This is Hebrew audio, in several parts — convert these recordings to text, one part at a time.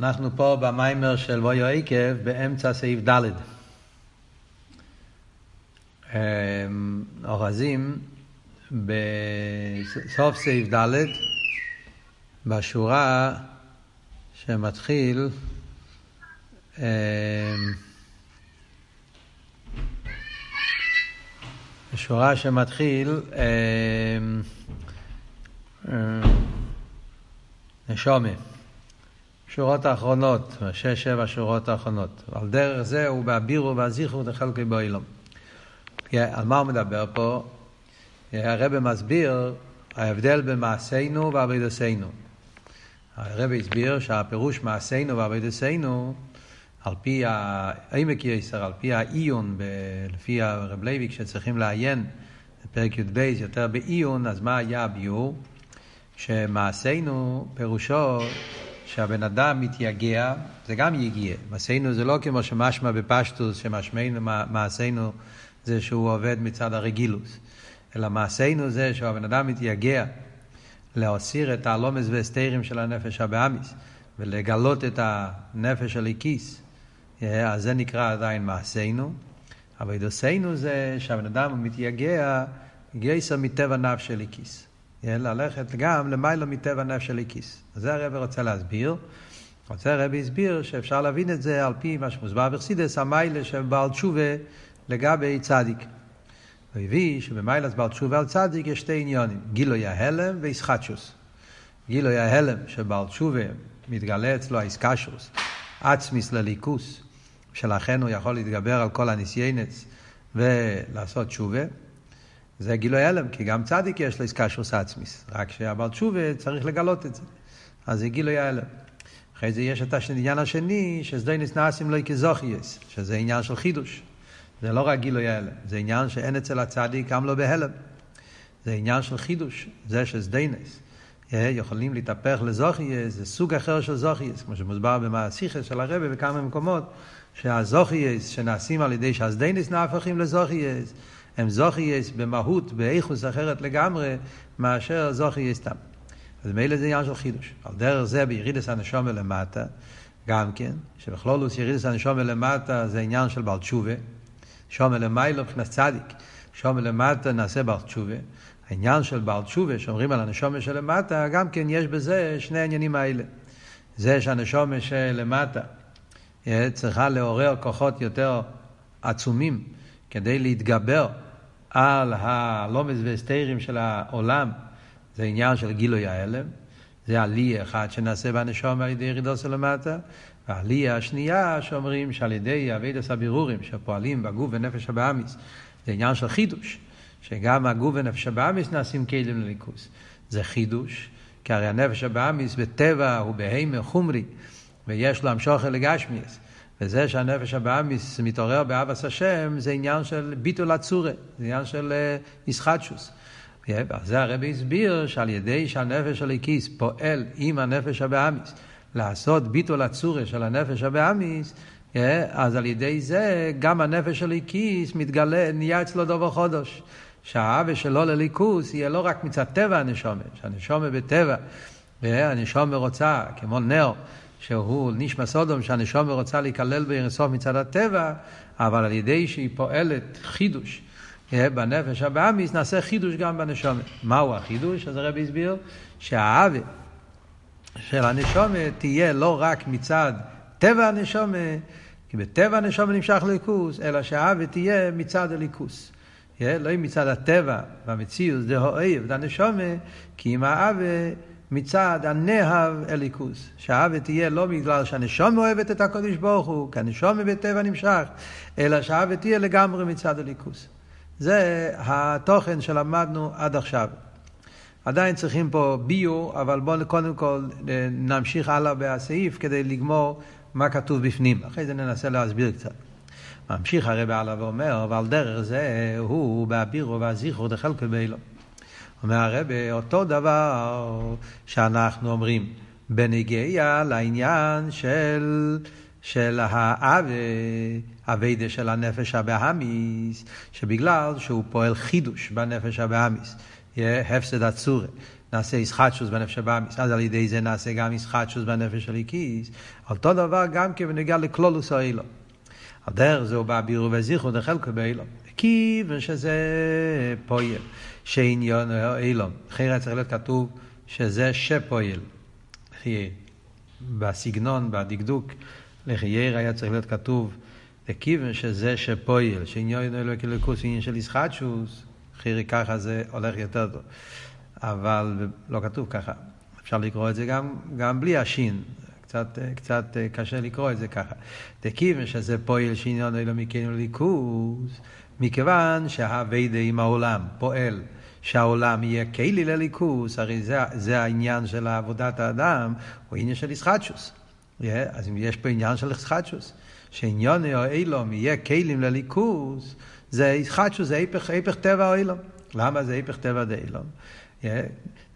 אנחנו פה במיימר של בויו עקב באמצע סעיף ד'. אמ, אורזים בסוף סעיף ד', בשורה שמתחיל אמ, בשורה שמתחיל אמ, נשומה. שורות האחרונות, שש, שבע שורות האחרונות. על דרך זה הוא בהבירו והזיכרו דחלקי באילום. על מה הוא מדבר פה? הרב מסביר ההבדל בין מעשינו ועבידסנו. הרב הסביר שהפירוש מעשינו ועבידסנו, על פי העמק יסר, על פי העיון, לפי הרב לוי, כשצריכים לעיין בפרק י"ב יותר בעיון, אז מה היה הביור? שמעשינו פירושו שהבן אדם מתייגע, זה גם יגיע. מעשינו זה לא כמו שמשמע בפשטוס, שמשמענו מעשינו זה שהוא עובד מצד הרגילוס. אלא מעשינו זה שהבן אדם מתייגע להסיר את הלומס והסתירים של הנפש הבאמיס ולגלות את הנפש הליקיס. אז זה נקרא עדיין מעשינו. אבל ידוסנו זה שהבן אדם מתייגע גייסר מטבע נפש הליקיס. ללכת גם למעלה מטבע נפש הליקיס. אז זה הרב רוצה להסביר. רוצה הרב הסביר שאפשר להבין את זה על פי מה שמוסבר בחסידס, המיילה של בעל תשובה לגבי צדיק. הוא הביא שבמיילס בעל תשובה על צדיק יש שתי עניונים, גילוי ההלם ואיסחטשוס. גילוי ההלם שבעל תשובה מתגלה אצלו האיסקשוס, עצמיס לליכוס, שלכן הוא יכול להתגבר על כל הניסיינס ולעשות תשובה. זה גילוי הלם, כי גם צדיק יש לו איסקשוס עצמיס, רק שהבעל תשובה צריך לגלות את זה. אז זה גילוי ההלם. אחרי זה יש את העניין השני, שסדוינס נעשים לו כזוכייס, שזה עניין של חידוש. זה לא רק גילוי ההלם, זה עניין שאין אצל הצדיק גם לא בהלם. זה עניין של חידוש, זה שסדיינס. יכולים להתהפך לזוכייס, זה סוג אחר של זוכייס, כמו שמוסבר במעשיכס של הרבי בכמה מקומות, שהזוכייס שנעשים על ידי שהסדיינס נהפכים לזוכייס, הם זוכייס במהות, באיכוס אחרת לגמרי, מאשר זוכייס סתם. אז מילא זה עניין של חידוש. על דרך זה בירידס הנשום למטה, גם כן, שבכלולוס ירידס הנשום למטה זה עניין של בעל תשובה, שום למיילו מבחינת צדיק, שום למטה נעשה בעל תשובה. העניין של בעל תשובה, שאומרים על הנשומה שלמטה, גם כן יש בזה שני העניינים האלה. זה שהנשומה שלמטה אה, צריכה לעורר כוחות יותר עצומים כדי להתגבר על הלומס והסתירים של העולם, זה עניין של גילוי ההלם. זה עלי אחד שנעשה בנשום על ידי ירידו של למטה, והעלייה השנייה שאומרים שעל ידי אבידס הבירורים שפועלים בגוף ונפש הבאמיס, זה עניין של חידוש, שגם הגוף ונפש הבאמיס נעשים כלים לליכוס. זה חידוש, כי הרי הנפש הבאמיס בטבע הוא בהימר חומרי, ויש לו המשוכר לגשמיאס. וזה שהנפש הבאמיס מתעורר באבס השם, זה עניין של ביטול הצורה, זה עניין של ישחטשוס. זה הרבי הסביר שעל ידי שהנפש הליקיס פועל עם הנפש הבאמיס, לעשות ביטול הצורה של הנפש הבאמיס, אז על ידי זה גם הנפש הליקיס מתגלה, נהיה אצלו דובר חודש. שהאווה שלו לליכוס יהיה לא רק מצד טבע הנשומה, שהנשומה בטבע, הנשומה רוצה, כמו נר, שהוא נשמע סודום, שהנשומה רוצה להיכלל בארסוף מצד הטבע, אבל על ידי שהיא פועלת חידוש בנפש הבאמיס, נעשה חידוש גם בנשומה. מהו החידוש? אז הרבי הסביר שהאווה של הנשומה תהיה לא רק מצד טבע הנשומה, כי בטבע הנשומה נמשך ליכוס, אלא שהאווה תהיה מצד הליכוס. לא מצד הטבע והמציאות, זה אוהב, זה הנשומה, כי אם האווה מצד הנהב אליקוס. שהאווה תהיה לא בגלל שהנשומה אוהבת את הקודש ברוך הוא, כי הנשומה בטבע נמשך, אלא שהאווה תהיה לגמרי מצד אליקוס. זה התוכן שלמדנו עד עכשיו. עדיין צריכים פה ביו, אבל בואו קודם כל אה, נמשיך הלאה בסעיף כדי לגמור מה כתוב בפנים. אחרי זה ננסה להסביר קצת. ממשיך הרב הלאה ואומר, ועל דרך זה הוא באבירו והזיכרו דחלקו באילו. אומר הרב, אותו דבר שאנחנו אומרים בנגיע לעניין של, של האווה, אביידה של הנפש הבאמיס, שבגלל שהוא פועל חידוש בנפש הבאמיס, הפסד הצורי. נעשה ישחטשוס בנפש הבאמיס, אז על ידי זה נעשה גם ישחטשוס בנפש הליקיס. אותו דבר גם כן בנגיע לכלולוס האילו. הדרך זהו באבירו וזיכרו דחלקו באילו. כיוון שזה פועל, שעניון האילום. אחרי צריך להיות כתוב שזה שפועל. בסגנון, בדקדוק, לחייר היה צריך להיות כתוב, לכיוון שזה שפועל, שעניון אלוקי לקוס, עניין של ישחטשוס, חירי ככה זה הולך יותר טוב. אבל לא כתוב ככה. אפשר לקרוא את זה גם, גם בלי השין. קצת, קצת קשה לקרוא את זה ככה. דכיוון שזה פועל שעניון אלו מכנו ליכוז, מכיוון שהאביידה עם העולם פועל שהעולם יהיה כלי לליכוס, הרי זה, זה העניין של עבודת האדם, הוא עניין של ישחטשוס. Yeah, אז אם יש פה עניין של ישחטשוס, שעניון או אילום יהיה כלים לליכוס, זה ישחטשוס, זה היפך, טבע אילום. למה זה היפך טבע דאילום?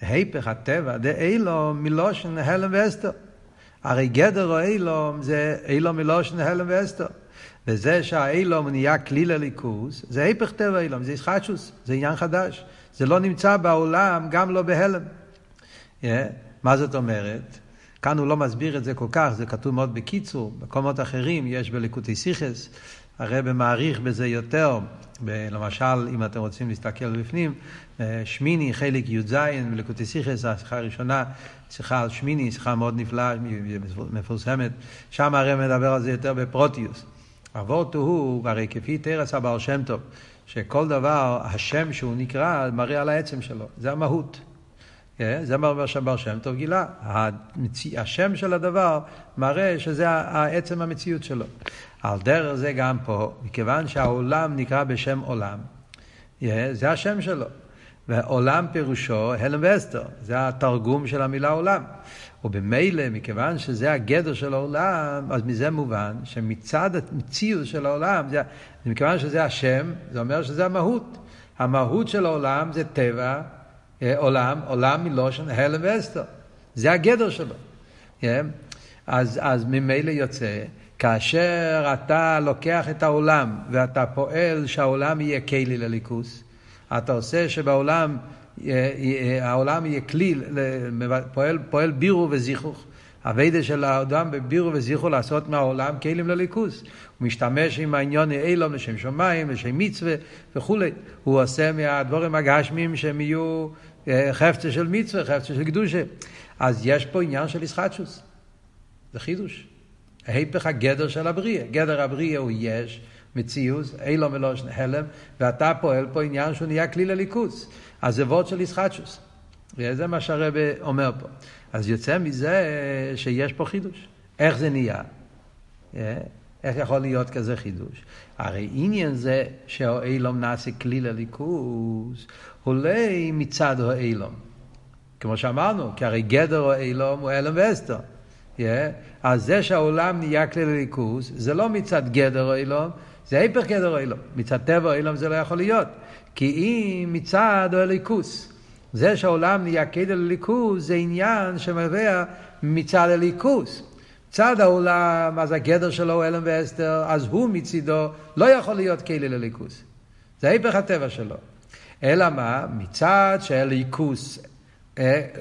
היפך הטבע דאילום מלושן הלם ואסתר. הרי גדר או אילום זה אילום מלושן הלם ואסתר. וזה שהאילום נהיה כלי לליכוס, זה היפך טבע אילום, זה ישחטשוס, זה עניין חדש. זה לא נמצא בעולם, גם לא בהלם. Yeah, מה זאת אומרת? כאן הוא לא מסביר את זה כל כך, זה כתוב מאוד בקיצור. במקומות אחרים יש בליקוטי סיכס, הרב מעריך בזה יותר. ב- למשל, אם אתם רוצים להסתכל בפנים, שמיני, חלק י"ז, בליקוטי סיכס, השיחה הראשונה, שיחה על שמיני, שיחה מאוד נפלאה, מפורסמת. שם הרב מדבר על זה יותר בפרוטיוס. אבות הוא, הרי כפי תרס הבעל שם טוב, שכל דבר, השם שהוא נקרא, מראה על העצם שלו. זה המהות. זה מה שהבר שם טוב גילה. השם של הדבר מראה שזה העצם המציאות שלו. על דרך זה גם פה, מכיוון שהעולם נקרא בשם עולם, זה השם שלו. ועולם פירושו הלם ואסתר, זה התרגום של המילה עולם. ובמילא, מכיוון שזה הגדר של העולם, אז מזה מובן שמצד המציאות של העולם, זה, מכיוון שזה השם, זה אומר שזה המהות. המהות של העולם זה טבע, עולם, עולם מלושן הלם ואסתר. זה הגדר שלו. אז, אז ממילא יוצא, כאשר אתה לוקח את העולם ואתה פועל שהעולם יהיה כלי לליכוס, אתה עושה שבעולם העולם יהיה כלי, פועל, פועל בירו וזיכוך. הווידה של האדם בבירו וזיכוך לעשות מהעולם כלים לליכוס. הוא משתמש עם העניון אילום לשם שמיים, לשם מצווה וכולי. הוא עושה מהדבורים הגשמים שהם יהיו חפצה של מצווה, חפצה של קדושה. אז יש פה עניין של ישחטשוס. זה חידוש. ההפך הגדר של הבריאה. גדר הבריאה הוא יש, מציאוס, אילום ולושן הלם, ואתה פועל פה עניין שהוא נהיה כלי לליכוס. אז זה וורד של ישחטשוס. וזה מה שהרב אומר פה. אז יוצא מזה שיש פה חידוש. איך זה נהיה? איך יכול להיות כזה חידוש? הרי עניין זה שהאילום נעשה כלי לליכוס, עולה מצד האילום. כמו שאמרנו, כי הרי גדר האילום הוא אלם ואסתר. Yeah. אז זה שהעולם נהיה כלי לליכוס, זה לא מצד גדר האילום, זה היפך גדר האילום. מצד טבע האילום זה לא יכול להיות. כי אם מצד הליכוס, זה שהעולם נהיה כלי לליכוס, זה עניין שמביא מצד הליכוס. צד העולם, אז הגדר שלו הוא אלם ואסתר, אז הוא מצידו לא יכול להיות כלי לליכוס. זה היפך הטבע שלו. אלא מה? מצד שהליכוס,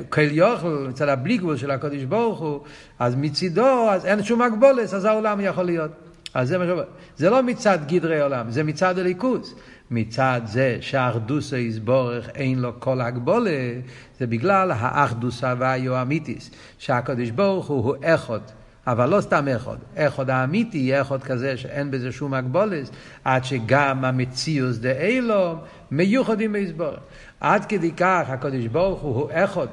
כל יוכל, מצד הבלי גבול של הקודש ברוך הוא, אז מצידו, אז אין שום הגבולס, אז העולם יכול להיות. אז זה מה שאומר. זה לא מצד גדרי עולם, זה מצד הליכוס. מצד זה שהאחדוס היסבורך אין לו כל הגבולה, זה בגלל האחדוס הוויו אמיתיס, שהקדוש ברוך הוא הוא אחד. אבל לא סתם אחד, אחד האמיתי אחד כזה שאין בזה שום הגבולס, עד שגם המציאוס דאילום מיוחדים ביסבורך. עד כדי כך הקדוש ברוך הוא הוא אחד,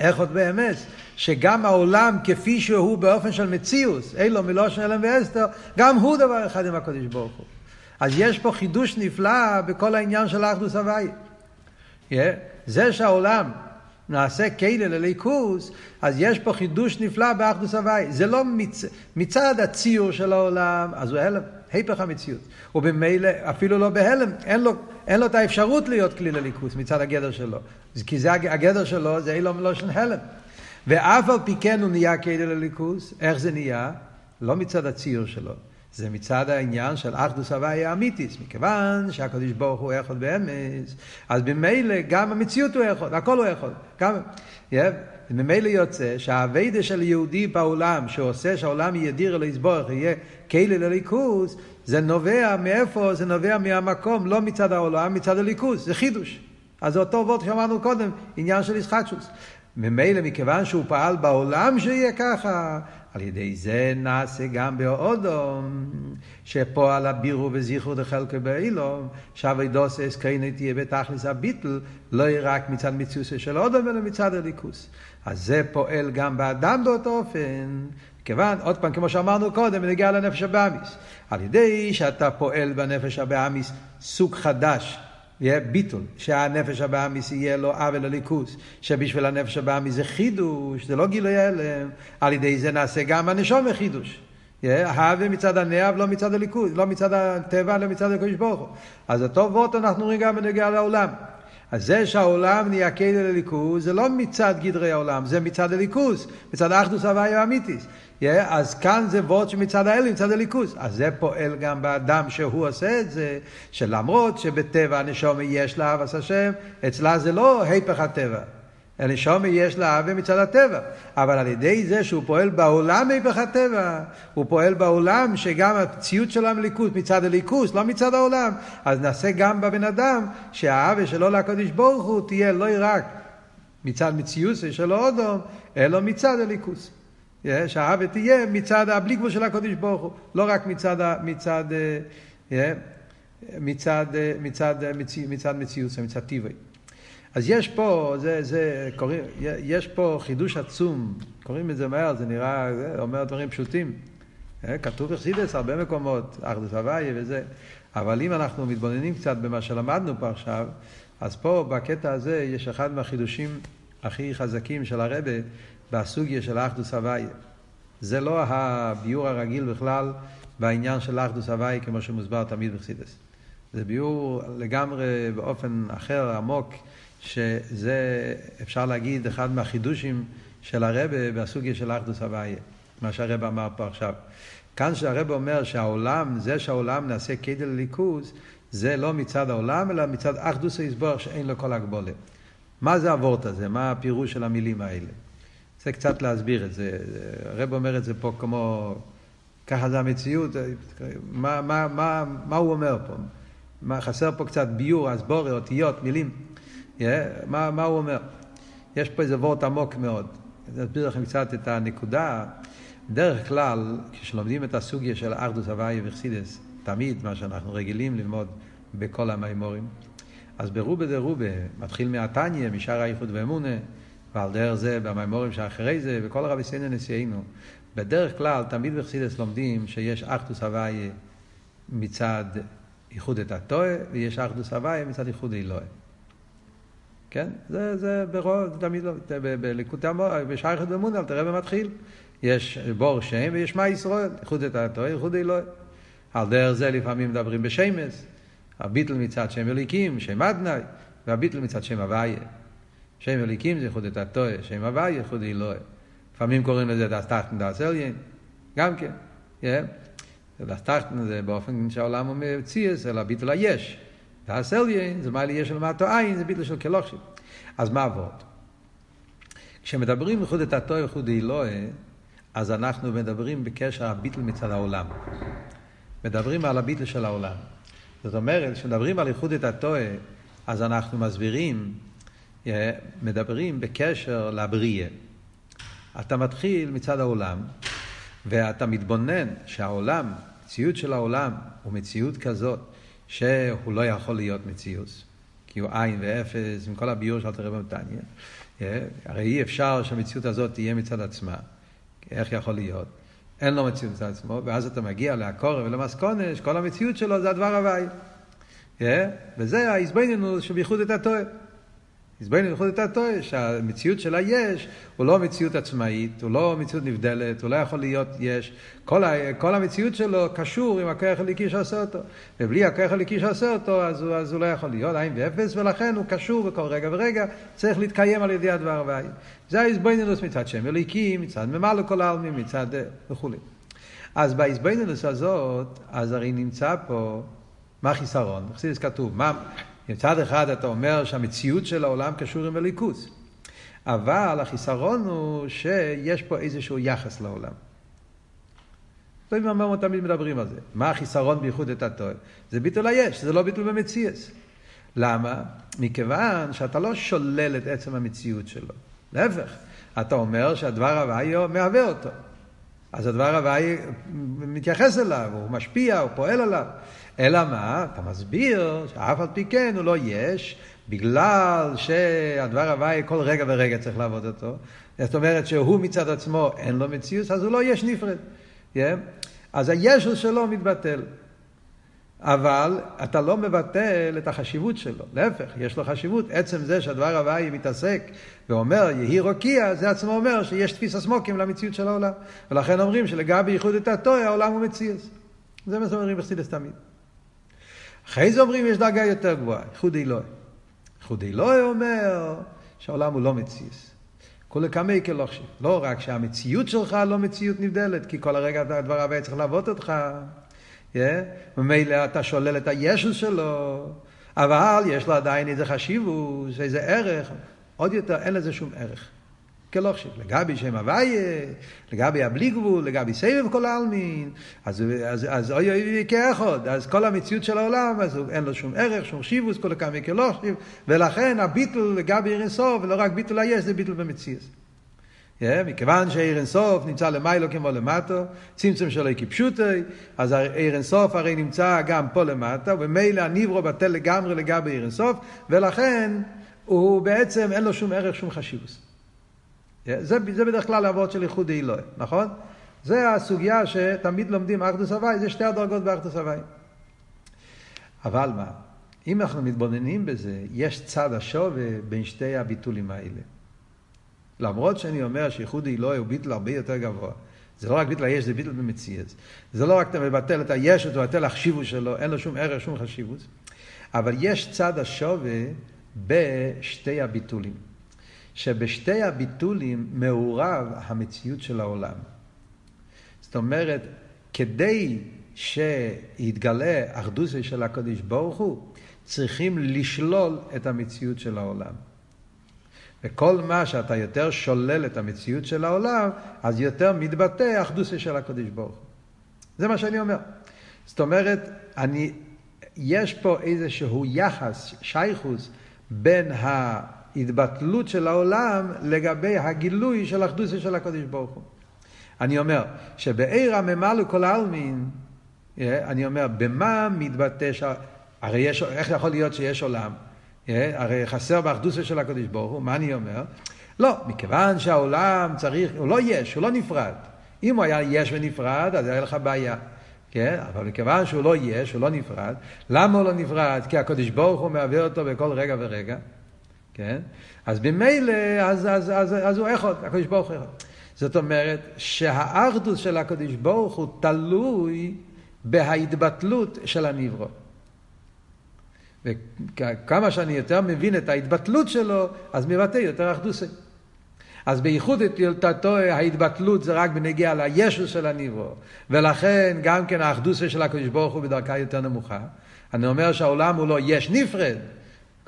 אחד באמת, שגם העולם כפי שהוא באופן של מציאוס, אילום מלושן אלם ואסתר, גם הוא דבר אחד עם הקדוש ברוך הוא. אז יש פה חידוש נפלא בכל העניין של האחדוס הוואי. Yeah. זה שהעולם נעשה כאילו לליכוס, אז יש פה חידוש נפלא באחדוס הוואי. זה לא מצ... מצד הציור של העולם, אז הוא הלם, היפך המציאות. ובמילא, אפילו לא בהלם, אין לו, אין לו את האפשרות להיות כלי לליכוס מצד הגדר שלו. כי זה הגדר שלו, זה אילום מלושן הלם. ואף על פי כן הוא נהיה כאילו לליכוס, איך זה נהיה? לא מצד הציור שלו, זה מצד העניין של אחדוס הוויה אמיתיס, מכיוון שהקדוש ברוך הוא יכול באמס, אז במילא גם המציאות הוא יכול, הכל הוא יכול. גם, yeah, ממילא יוצא שהאביידה של יהודי בעולם, שעושה שהעולם ידיר אלו יסבורך, יהיה כאילו לליכוס, זה נובע מאיפה? זה נובע מהמקום, לא מצד העולם, מצד הליכוס, זה חידוש. אז זה אותו וורד שאמרנו קודם, עניין של ישחטשוס. ממילא, מכיוון שהוא פעל בעולם שיהיה ככה, על ידי זה נעשה גם באודום, שפועל הבירו וזיכרו דחלקו באילום, שאביידוס אסקיינה תהיה בתכלס הביטל, לא יהיה רק מצד מציוסה של אודום, אלא מצד הליכוס. אז זה פועל גם באדם באותו אופן, כיוון, עוד פעם, כמו שאמרנו קודם, בנגיע לנפש הבאמיס. על ידי שאתה פועל בנפש הבאמיס סוג חדש, ביטול, שהנפש הבאמיס יהיה לו עוול לליכוס, שבשביל הנפש הבאמיס זה חידוש, זה לא גילוי הלם, על ידי זה נעשה גם הנשום וחידוש. הווה מצד הנאב, לא מצד הליכוז, לא מצד הטבע, אלא מצד הקדוש ברוך הוא. אז אותו וורט אנחנו רואים גם בנגיע לעולם. אז זה שהעולם נהיה כלי לליכוז, זה לא מצד גדרי העולם, זה מצד הליכוז, מצד האחדוס הוויה האמיתיס. Yeah, אז כאן זה וורד שמצד האל, מצד הליכוז. אז זה פועל גם באדם שהוא עושה את זה, שלמרות שבטבע הנשומה יש לה אהבת השם, אצלה זה לא היפך הטבע. הנשומה יש לה אהבה מצד הטבע, אבל על ידי זה שהוא פועל בעולם היפך הטבע, הוא פועל בעולם שגם הציוד שלו מליכוז מצד הליכוז, לא מצד העולם, אז נעשה גם בבן אדם שהאהבה שלו לקדוש ברוך הוא תהיה לא רק מצד מציאות של אודום, אלא מצד הליכוז. שהאהבה תהיה מצד הבלי גבול של הקדוש ברוך הוא, לא רק מצד, מצד, מצד, מצד, מצד, מצד מציאות, מצד טבעי. אז יש פה, זה, זה, קוראים, יש פה חידוש עצום, קוראים את זה מהר, זה נראה, זה אומר דברים פשוטים. כתוב אכסידס הרבה מקומות, אחדוס הוויה וזה, אבל אם אנחנו מתבוננים קצת במה שלמדנו פה עכשיו, אז פה בקטע הזה יש אחד מהחידושים הכי חזקים של הרבה בסוגיה של אחדוס הוויה. זה לא הביור הרגיל בכלל בעניין של אחדוס הוויה כמו שמוסבר תמיד בחסידס. זה ביור לגמרי באופן אחר, עמוק, שזה אפשר להגיד אחד מהחידושים של הרבה בסוגיה של אחדוס הוויה, מה שהרבה אמר פה עכשיו. כאן שהרבה אומר שהעולם, זה שהעולם נעשה כדי לליכוז, זה לא מצד העולם, אלא מצד אחדוס היסבור שאין לו כל הגבולה. מה זה הוורט הזה? מה הפירוש של המילים האלה? זה קצת להסביר את זה. הרב אומר את זה פה כמו, ככה זה המציאות, מה, מה, מה, מה הוא אומר פה? מה, חסר פה קצת ביור, הסבורי, אותיות, מילים. Yeah, מה, מה הוא אומר? יש פה איזה וורט עמוק מאוד. אני אסביר לכם קצת את הנקודה. בדרך כלל, כשלומדים את הסוגיה של אחדוס הוויה וחסידס, תמיד מה שאנחנו רגילים ללמוד בכל המימורים, אז ברובה דה רובה, מתחיל מהתניא, משאר האיחוד ואמונה, ועל דרך זה, במימורים שאחרי זה, וכל הרבי סיינו נשיאנו. בדרך כלל, תמיד בחסידס לומדים שיש אחדוס הוויה מצד ייחוד את הטועה, ויש אחדוס הוויה מצד ייחוד אלוהי. כן? זה, זה ברוב, תמיד לא, בליקוד המור, בשייכת אמונה, תראה במתחיל. יש בור שם ויש מה ישראל, ייחוד את הטועה, ייחוד אלוהי. על דרך זה לפעמים מדברים בשמס, הביטל מצד שם אליקים, שם אדנאי, והביטל מצד שם הוויה. שם אליקים זה ייחוד את הטועה, שם הוויה ייחוד אלוהי. לפעמים קוראים לזה דס טחטן דס אליין, גם כן. דס טחטן זה באופן שהעולם הוא מציאס, אלא ביטל היש. דס אליין זה מה לי יש למטו עין, זה ביטל של כלושים. אז מה עבוד? כשמדברים ייחוד את הטועה ייחוד אלוהי, אז אנחנו מדברים בקשר הביטל מצד העולם. מדברים על הביטל של העולם. זאת אומרת, כשמדברים על ייחוד את הטועה, אז אנחנו מסבירים מדברים בקשר לבריאה. אתה מתחיל מצד העולם, ואתה מתבונן שהעולם, מציאות של העולם, הוא מציאות כזאת שהוא לא יכול להיות מציאות, כי הוא עין ואפס, עם כל הביור של תראה במתניה. הרי אי אפשר שהמציאות הזאת תהיה מצד עצמה. איך יכול להיות? אין לו מציאות מצד עצמו, ואז אתה מגיע לעקורא ולמסקונש, כל המציאות שלו זה הדבר הוואי. וזה ההזבננו שבייחוד את הטועה. הסברנו בייחוד את הטועה, שהמציאות של היש הוא לא מציאות עצמאית, הוא לא מציאות נבדלת, הוא לא יכול להיות יש. כל, ה, כל המציאות שלו קשור עם הכוח הליקי שעושה אותו. ובלי הכוח הליקי שעושה אותו, אז הוא, אז הוא לא יכול להיות עין ואפס, ולכן הוא קשור בכל רגע ורגע, צריך להתקיים על ידי הדבר והעין. זה ההסברנינוס מצד שם אליקי, מצד ממלא כל העלמין, מצד וכולי. אז בהזבנינוס הזאת, אז הרי נמצא פה, מה החיסרון? בחסידס כתוב, מה, מצד אחד אתה אומר שהמציאות של העולם קשור עם הליכוס, אבל החיסרון הוא שיש פה איזשהו יחס לעולם. לא תמיד מדברים על זה. מה החיסרון בייחוד את הטועה? זה ביטול היש, זה לא ביטול במציאס. למה? מכיוון שאתה לא שולל את עצם המציאות שלו. להפך, אתה אומר שהדבר הוואי מהווה אותו. אז הדבר הוואי מתייחס אליו, הוא משפיע, הוא פועל עליו. אלא מה? אתה מסביר שאף על פי כן הוא לא יש, בגלל שהדבר הוואי כל רגע ורגע צריך לעבוד אותו. זאת אומרת שהוא מצד עצמו אין לו מציאות, אז הוא לא יש נפרד. Yeah? אז הישו שלו מתבטל. אבל אתה לא מבטל את החשיבות שלו, להפך, יש לו חשיבות. עצם זה שהדבר הוואי מתעסק ואומר יהי רוקיע, זה עצמו אומר שיש תפיס סמוקים למציאות של העולם. ולכן אומרים שלגבי ייחוד את הטוי העולם הוא מציאס. זה מה שאומרים בחסידס תמיד. אחרי זה אומרים יש דרגה יותר גבוהה, ייחוד אלוהי. ייחוד אלוהי אומר שהעולם הוא לא מציאס. כולי קמי כלוכשי. לא רק שהמציאות שלך לא מציאות נבדלת, כי כל הרגע הדבר הבא צריך לעבוד אותך. ומילא אתה שולל את הישוס שלו, אבל יש לו עדיין איזה חשיבות, איזה ערך, עוד יותר אין לזה שום ערך. כלוכשי. לגבי שם הוויה, לגבי הבלי גבול, לגבי סבב כל העלמין, אז, אז, אז אוי אוי כאחד, אז כל המציאות של העולם, אז אין לו שום ערך, שום שיבוס, כל הכמה כלוכשי, ולכן הביטול לגבי עיר אינסוף, ולא רק ביטול היש, זה ביטול במציאות. Yeah, מכיוון שעיר אינסוף נמצא למיילו כמו למטו, צמצום שלו כפשוטי, אז עיר אינסוף הרי נמצא גם פה למטה, וממילא הניברו בטל לגמרי לגבי עיר אינסוף, ולכן הוא בעצם אין לו שום ערך, שום חשיבות. Yeah, זה, זה בדרך כלל העבוד של ייחוד אלוהי, נכון? זה הסוגיה שתמיד לומדים אחדוס הוואי, זה שתי הדרגות באחדוס הוואי. אבל מה, אם אנחנו מתבוננים בזה, יש צד השווה בין שתי הביטולים האלה. למרות שאני אומר שייחוד אלוהי הוא ביטל הרבה יותר גבוה. זה לא רק ביטל היש, זה ביטל במציאות. זה לא רק אתה מבטל את היש, אתה מבטל החשיבות שלו, אין לו שום ערך, שום חשיבות. אבל יש צד השווה בשתי הביטולים. שבשתי הביטולים מעורב המציאות של העולם. זאת אומרת, כדי שיתגלה אחדוסי של הקדוש ברוך הוא, צריכים לשלול את המציאות של העולם. וכל מה שאתה יותר שולל את המציאות של העולם, אז יותר מתבטא אחדוסי של הקדוש ברוך הוא. זה מה שאני אומר. זאת אומרת, אני, יש פה איזשהו יחס, שייכוס, בין ההתבטלות של העולם לגבי הגילוי של אחדוסי של הקדוש ברוך הוא. אני אומר, שבעיר הממלא כל העלמין, אה, אני אומר, במה מתבטא, ש... הרי יש, איך יכול להיות שיש עולם? אה, הרי חסר באחדוסה של הקדוש ברוך הוא, מה אני אומר? לא, מכיוון שהעולם צריך, הוא לא יש, הוא לא נפרד. אם הוא היה יש ונפרד, אז היה לך בעיה. כן? אבל מכיוון שהוא לא יש, הוא לא נפרד, למה הוא לא נפרד? כי הקדוש ברוך הוא מהווה אותו בכל רגע ורגע. כן? אז במילא, אז, אז, אז, אז הוא אחד, הקדוש ברוך הוא אחד. זאת אומרת שהאחדוס של הקדוש ברוך הוא תלוי בהתבטלות של הנברו. וכמה שאני יותר מבין את ההתבטלות שלו, אז מבטא יותר אחדוסי. אז בייחוד את ילתתו ההתבטלות זה רק בנגיע לישו של הניברו. ולכן גם כן האחדוסה של הקדוש ברוך הוא בדרכה יותר נמוכה. אני אומר שהעולם הוא לא יש נפרד.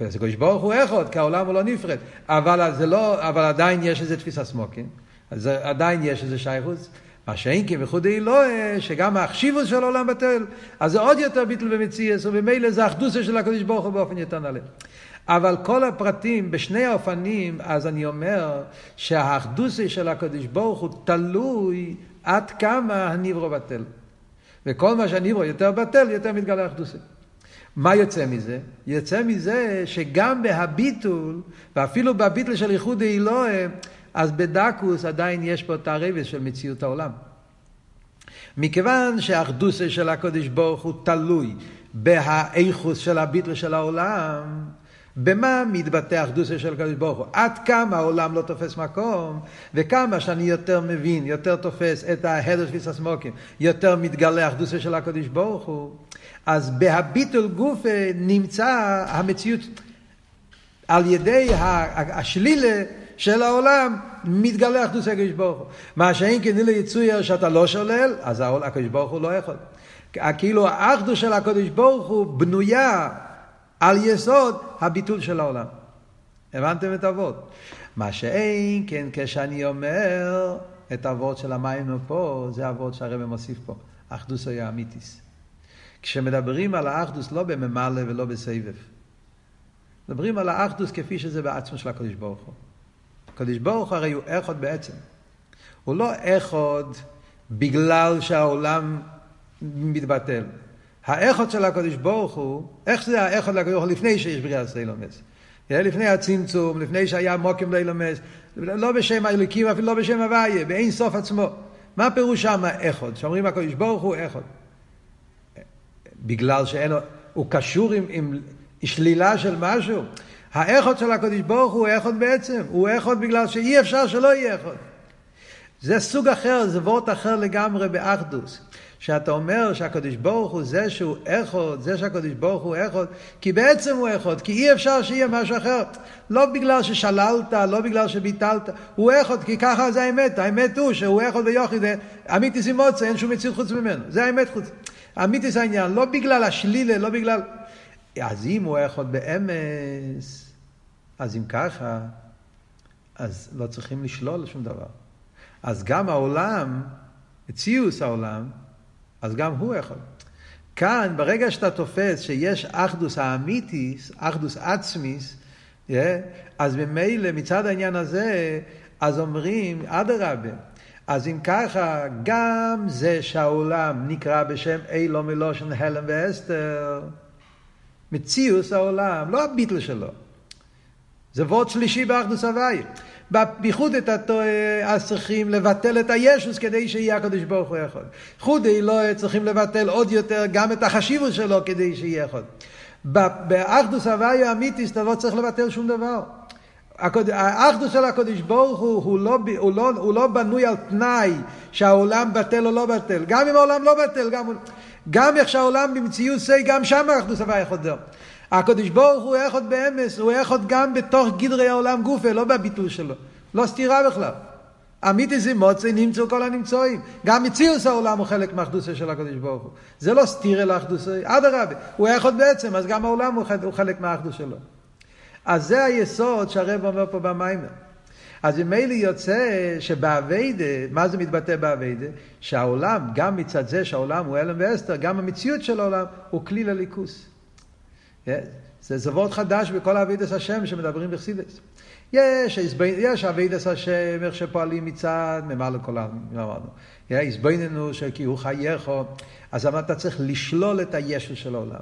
הקדוש ברוך הוא אחד, כי העולם הוא לא נפרד. אבל, זה לא, אבל עדיין יש איזה תפיסה סמוקין. אז עדיין יש איזה שייכוס. מה שאין כי וכודי לא, שגם החשיבות של העולם בטל, אז זה עוד יותר ביטל במציאס, וממילא זה האחדוסה של הקדוש ברוך הוא באופן יותר נעלה. אבל כל הפרטים, בשני האופנים, אז אני אומר שהאחדוסה של הקדוש ברוך הוא תלוי עד כמה הניברו בטל. וכל מה שהניברו יותר בטל, יותר מתגלה אחדוסה. מה יוצא מזה? יוצא מזה שגם בהביטול, ואפילו בביטול של ייחוד אלוהים, אז בדקוס עדיין יש פה את הרבס של מציאות העולם. מכיוון שהאחדוסה של הקודש ברוך הוא תלוי בהאיכוס של הביטל של העולם, במה מתבטא האחדוסה של הקודש ברוך הוא? עד כמה העולם לא תופס מקום, וכמה שאני יותר מבין, יותר תופס את ההדר של הסמוקים, יותר מתגלה האחדוסה של הקודש ברוך הוא, אז בהביטול גוף נמצא המציאות על ידי השלילה של העולם, מתגלה אחדוס הקדוש ברוך הוא. מה שאין כן אילו יצויר שאתה לא שולל, אז הקדוש ברוך הוא לא יכול. כאילו האחדוס של הקדוש ברוך הוא בנויה על יסוד הביטול של העולם. הבנתם את אבות? מה שאין כן כשאני אומר את אבות של המים פה, זה אבות שהרבא מוסיף פה. אחדוס היה אמיתיס. כשמדברים על האחדוס לא בממלא ולא בסבב. מדברים על האחדוס כפי שזה בעצמו של הקדוש ברוך הוא. הקדוש ברוך הוא הרי הוא אחד בעצם. הוא לא אחד בגלל שהעולם מתבטל. האחד של הקדוש ברוך הוא, איך זה האחד לקדוש ברוך הוא לפני שיש בריאה סיילומס? לפני הצמצום, לפני שהיה מוקים לילומס, לא בשם האלוקים, אפילו לא בשם הוויה, באין סוף עצמו. מה פירוש שם אחד? שאומרים הקדוש ברוך הוא אחד. בגלל שאין, הוא קשור עם, עם שלילה של משהו. האחד של הקדוש ברוך הוא אחד בעצם, הוא אחד בגלל שאי אפשר שלא יהיה אחד. זה סוג אחר, זה וורט אחר לגמרי באחדוס. שאתה אומר שהקדוש ברוך הוא זה שהוא אחד, זה שהקדוש ברוך הוא אחד, כי בעצם הוא אחד, כי אי אפשר שיהיה משהו אחר. לא בגלל ששללת, לא בגלל שביטלת, הוא אחד, כי ככה זה האמת. האמת הוא שהוא אחד ויוחיד, אמיתיס אימוצה, אין שום מציאות חוץ ממנו. זה האמת חוץ. אמיתיס העניין, לא בגלל השלילה, לא בגלל... אז אם הוא אחד באמס, אז אם ככה, אז לא צריכים לשלול שום דבר. אז גם העולם, מציאוס העולם, אז גם הוא יכול. כאן, ברגע שאתה תופס שיש אחדוס האמיתיס, אחדוס עצמיס, yeah, אז ממילא מצד העניין הזה, אז אומרים, אדרבה, אז אם ככה, גם זה שהעולם נקרא בשם אילו מלושן הלם ואסתר, מציאוס העולם, לא הביטל שלו. זה וורד שלישי באחדוס הוויה. בייחוד את הטועה, אז צריכים לבטל את הישוס כדי שיהיה הקדוש ברוך הוא יכול. חודי לא צריכים לבטל עוד יותר גם את החשיבות שלו כדי שיהיה יכול. באחדוס הוויה אמיתיס אתה לא צריך לבטל שום דבר. האחדוס של הקדוש ברוך הוא, הוא לא, הוא, לא, הוא לא בנוי על תנאי שהעולם בטל או לא בטל. גם אם העולם לא בטל, גם, גם איך שהעולם במציאות זה, גם שם האחדוס הוויה חוזר. הקדוש ברוך הוא אחד באמס, הוא אחד גם בתוך גדרי העולם גופה, לא בביטול שלו. לא סתירה בכלל. אמיתי זה מוצא נמצאו כל הנמצואים. גם מציאוס העולם הוא חלק מהאחדוסה של הקדוש ברוך הוא. זה לא סתירה לאחדוסה, אדרבה, הוא אחד בעצם, אז גם העולם הוא חלק מהאחדוס שלו. אז זה היסוד שהרב אומר פה במיימר. אז ממילא יוצא שבאביידה, מה זה מתבטא באביידה? שהעולם, גם מצד זה שהעולם הוא אלם ואסתר, גם המציאות של העולם הוא כלי לליכוס. זה זווות חדש בכל אבידס השם שמדברים בחסידס. יש, יש אבידס השם, איך שפועלים מצד, ממלא כל אמרנו. הסביננו שכי הוא חייכו, אז אתה צריך לשלול את הישו של העולם.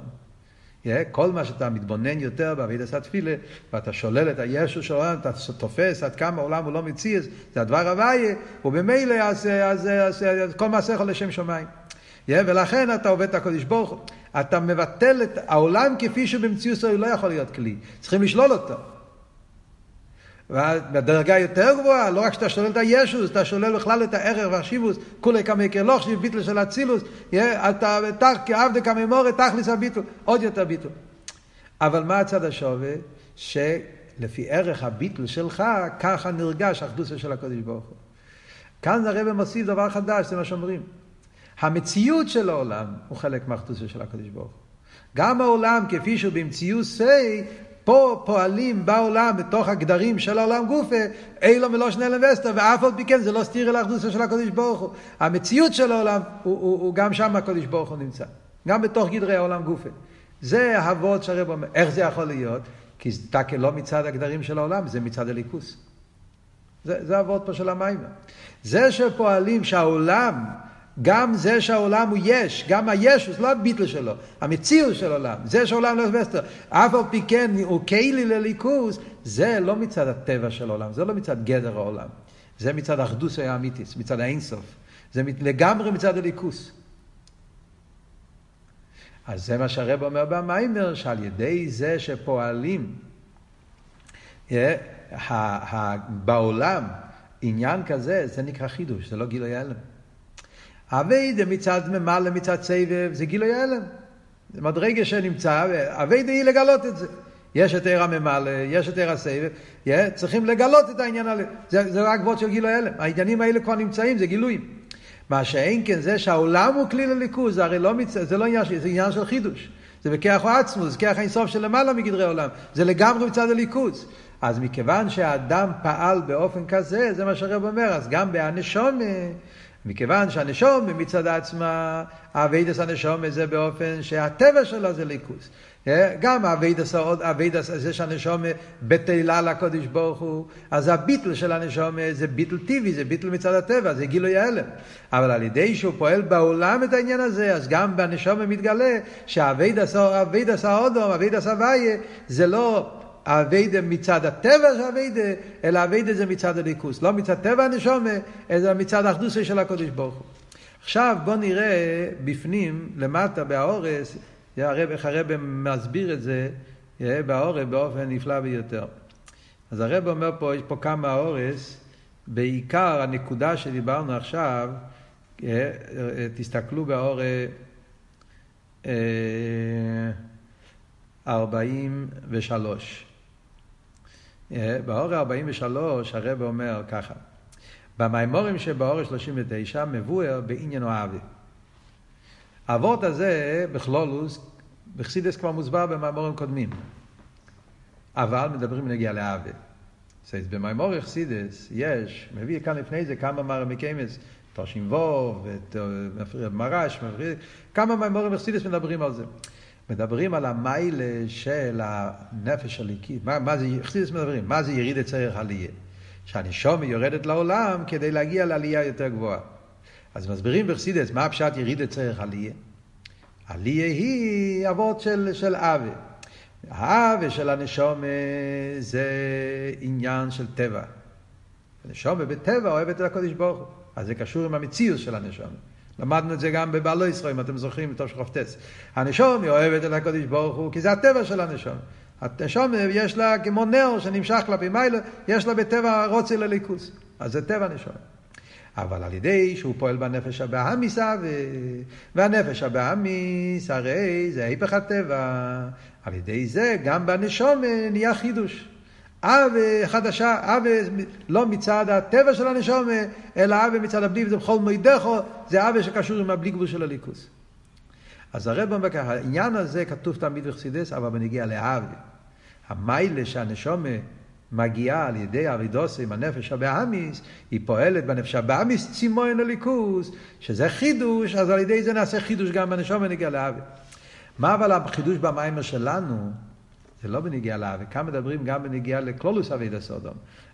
כל מה שאתה מתבונן יותר באבידס התפילה, ואתה שולל את הישו של העולם, אתה תופס עד כמה העולם הוא לא מציאס, זה הדבר הוויה, ובמילא אז, כל מעשה יכול לשם שמיים. ולכן אתה עובד את הקודש ברוך הוא. אתה מבטל את העולם כפי שבמציאות הוא לא יכול להיות כלי. צריכים לשלול אותו. ובדרגה יותר גבוהה, לא רק שאתה שולל את הישוס, אתה שולל בכלל את הערך והשיבוס, כולי כמי כלוך שיב ביטל של אצילוס, אתה כעבדי כממורת תכליס הביטול, עוד יותר ביטול. אבל מה הצד השווה? שלפי ערך הביטול שלך, ככה נרגש האחדוסה של הקודש ברוך הוא. כאן הרב מוסיף דבר חדש, זה מה שאומרים. המציאות של העולם הוא חלק מהאחדוסה של הקדוש ברוך הוא. גם העולם כפי שהוא במציאות סי, פה פועלים בעולם בתוך הגדרים של העולם גופה, אילו מלושן אלם וסתר, ואף על פי כן זה לא סתיר אל האחדוסה של הקדוש ברוך הוא. המציאות של העולם, הוא, הוא, הוא גם שם הקדוש ברוך הוא נמצא. גם בתוך גדרי העולם גופה. זה ההבות שהרב אומר. איך זה יכול להיות? כי זה תקל לא מצד הגדרים של העולם, זה מצד הליכוס. זה, זה ההבות פה של המים. זה שפועלים שהעולם גם זה שהעולם הוא יש, גם הישוס, לא הביטל שלו, המציאות של העולם, זה שהעולם לא מסתר, אף על פי כן הוא כלי לליכוס, זה לא מצד הטבע של העולם, זה לא מצד גדר העולם, זה מצד האחדוס האמיתיס, מצד האינסוף, זה לגמרי מצד הליכוס. אז זה מה שהרב אומר במיימר, שעל ידי זה שפועלים בעולם עניין כזה, זה נקרא חידוש, זה לא גילוי הלם. אביידה מצד ממלא מצד סבב זה גילוי הלם. זה מדרגה שנמצא, אביידה היא לגלות את זה. יש את עיר הממלא, יש את עיר הסבב, צריכים לגלות את העניין הזה. זה, זה רק וורד של גילוי הלם. העניינים האלה כבר נמצאים, זה גילויים. מה שאין כן זה שהעולם הוא כלי לליכוז, זה הרי לא מצ... זה לא עניין, זה עניין של חידוש. זה בכיח עצמו, זה כיח אינסוף של למעלה מגדרי עולם. זה לגמרי מצד הליכוז. אז מכיוון שהאדם פעל באופן כזה, זה מה שהרב אומר, אז גם בהנשומה, מכיוון שהנשומה מצד עצמה, אביידס הנשומה זה באופן שהטבע שלו זה ליכוז. אה, גם אביידס, זה שהנשומה בטלה לקודש ברוך הוא, אז הביטל של הנשומה זה ביטל טבעי, זה ביטל מצד הטבע, זה גילוי ההלם. אבל על ידי שהוא פועל בעולם את העניין הזה, אז גם בנשומה מתגלה שהאביידס האודום, אביידס הוויה, זה לא אביידה מצד הטבע של אביידה, אלא אביידה זה מצד הליכוס. לא מצד טבע הנשומה, אלא מצד האחדוסה של הקודש ברוך הוא. עכשיו בואו נראה בפנים, למטה, באורס, הרב, איך הרב מסביר את זה באורס באופן נפלא ביותר. אז הרב אומר פה, יש פה כמה אורס, בעיקר הנקודה שדיברנו עכשיו, תסתכלו באור 43. באור 43 הרב אומר ככה, במימורים שבאור 39 מבואר בעניין אוהבי. האבות הזה בכלולוס, בחסידס כבר מוסבר במימורים קודמים, אבל מדברים נגיע לאהבה. במימור חסידס יש, מביא כאן לפני זה כמה מרמיקמס, תרשים ווב, מרש, כמה מימורים חסידס מדברים על זה. מדברים על המיילה של הנפש הליקי. מה, מה זה, חסידס מדברים, מה זה יריד צריך עלייה? שהנשום יורדת לעולם כדי להגיע לעלייה יותר גבוהה. אז מסבירים בחסידס מה הפשט יריד צריך עלייה. עלייה היא אבות של, של אבה. האבה של הנשום זה עניין של טבע. הנשום בטבע אוהבת את הקודש ברוך הוא. אז זה קשור עם המציאות של הנשום. למדנו את זה גם בבעלו ישראל, אם אתם זוכרים, בתוך שכ"טס. הנשום היא אוהבת את הקדוש ברוך הוא, כי זה הטבע של הנשום. הנשום יש לה כמו נר שנמשך כלפי מיילו, יש לה בטבע רוצה לליכוס. אז זה טבע נשום. אבל על ידי שהוא פועל בנפש הבאמיס והנפש הבאמיס הרי זה היפך הטבע. על ידי זה גם בנשום נהיה חידוש. אבה חדשה, אבה לא מצד הטבע של הנשומה, אלא אבה מצד הבלי, וזה בכל מידךו, זה אבה שקשור עם הבלי גבול של הליכוס. אז הרב אומר ככה, העניין הזה כתוב תמיד בחסידס, אבל בנגיע לאבה. המיילה שהנשומה מגיעה על ידי ארידוסי עם הנפש הבאמיס, היא פועלת בנפש הבאמיס צימון הליכוס, שזה חידוש, אז על ידי זה נעשה חידוש גם בנשומה נגיע לאבה. מה אבל החידוש במיימר שלנו? זה לא בנגיעה כאן מדברים גם בנגיעה לקלולוס אבידה סודום,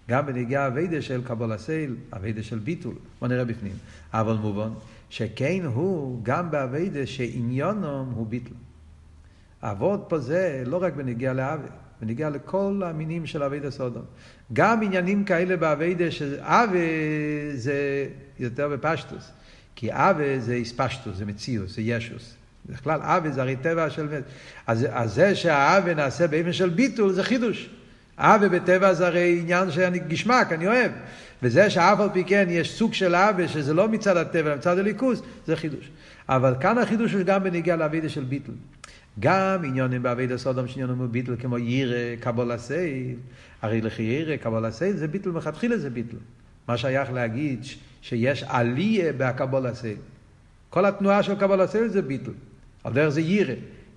גם בנגיעה אבידה של קבול הסייל, אבידה של ביטול, בוא נראה בפנים. אבל מובן, שכן הוא גם באבידה שעניונום הוא ביטול. אבות פה זה לא רק בנגיעה לאבי, בנגיעה לכל המינים של אבידה סודום. גם עניינים כאלה באבידה שאבי זה יותר בפשטוס, כי אבי זה איספשטוס, זה מציאוס, זה ישוס. בכלל עוול זה הרי טבע של... אז, אז זה שהעוול נעשה באופן של ביטול זה חידוש. עוול בטבע זה הרי עניין שאני גשמק, אני אוהב. וזה שאף על פי כן יש סוג של עוול שזה לא מצד הטבע, אלא מצד הליכוז, זה חידוש. אבל כאן החידוש הוא גם בניגיע לאבידה של ביטל. גם עניונים באבידה סודום שעניונים הוא ביטל כמו ירא, קבול הסייל. הרי לכי ירא, קבול הסייל זה ביטל, מלכתחילה זה ביטל. מה שייך להגיד שיש עליה בהקבול הסייל. כל התנועה של קבול הסייל זה ביטל. על דרך זה יירא.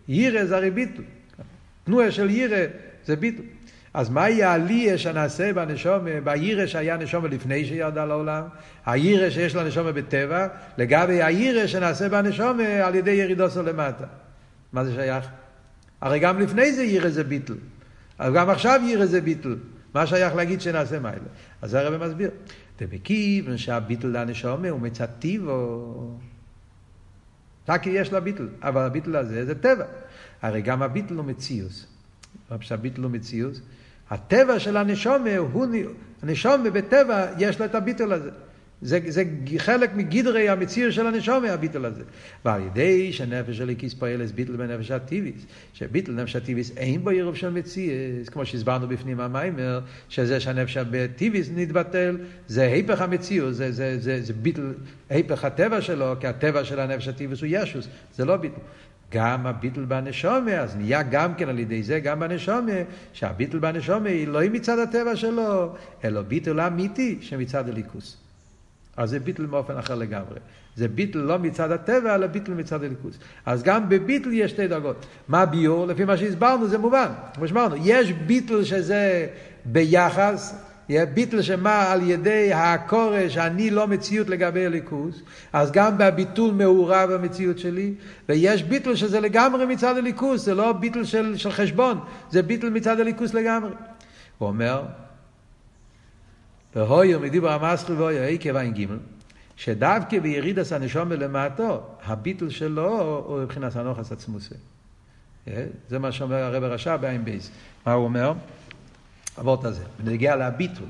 יירא זה הרי ביטל. תנועה של יירא זה ביטל. אז מה יהיה העלייה שנעשה בנשום, ביירא שהיה נשום לפני שירדה לעולם, היירא שיש לנשום בטבע, לגבי היירא שנעשה בנשום על ידי ירידוסו למטה. מה זה שייך? הרי גם לפני זה יירא זה ביטל. אבל גם עכשיו יירא זה ביטל. מה שייך להגיד שנעשה מיילה? אז הרב מסביר. דמקיב שהביטל לנשום הוא מצד טקי יש לה ביטל, אבל הביטל הזה זה טבע. הרי גם הביטל הוא מציאוס. לא שהביטל הוא מציאוס. הטבע של הנשומה הוא, הנשומה בטבע יש לה את הביטל הזה. זה, זה חלק מגדרי המציאות של הנשומה, הביטל הזה. ועל ידי שנפש הליקיס פועלס ביטל בנפש הטיביס, שביטל נפש הטיביס אין בו עירוב של מציאות, כמו שהסברנו בפנים המיימר, שזה שהנפש הטיביס נתבטל, זה היפך המציאות, זה, זה, זה, זה ביטל, היפך הטבע שלו, כי הטבע של הנפש הטיביס הוא ישוס, זה לא ביטל. גם הביטל בנשומה, אז נהיה גם כן על ידי זה, גם בנשומה, שהביטל בנשומה היא לא מצד הטבע שלו, אלא ביטל אמיתי שמצד הליכוס. אז זה ביטל באופן אחר לגמרי. זה ביטל לא מצד הטבע, אלא ביטל מצד הליכוס. אז גם בביטל יש שתי דרגות. מה ביור? לפי מה שהסברנו זה מובן. כמו שאמרנו, יש ביטל שזה ביחס, ביטל שמה על ידי הכורש, אני לא מציאות לגבי הליכוס, אז גם בביטול מעורב המציאות שלי, ויש ביטל שזה לגמרי מצד הליכוס, זה לא ביטל של, של חשבון, זה ביטל מצד הליכוס לגמרי. הוא אומר, והויו מדיבר המסחר והויו עקב עין גימל, שדווקא בירידס הנשום למטו, הביטל שלו הוא מבחינת הנוחס עצמוסי. אה? זה מה שאומר הרב הרשע בעין בייס. מה הוא אומר? אבות הזה. בנגיע לביטול.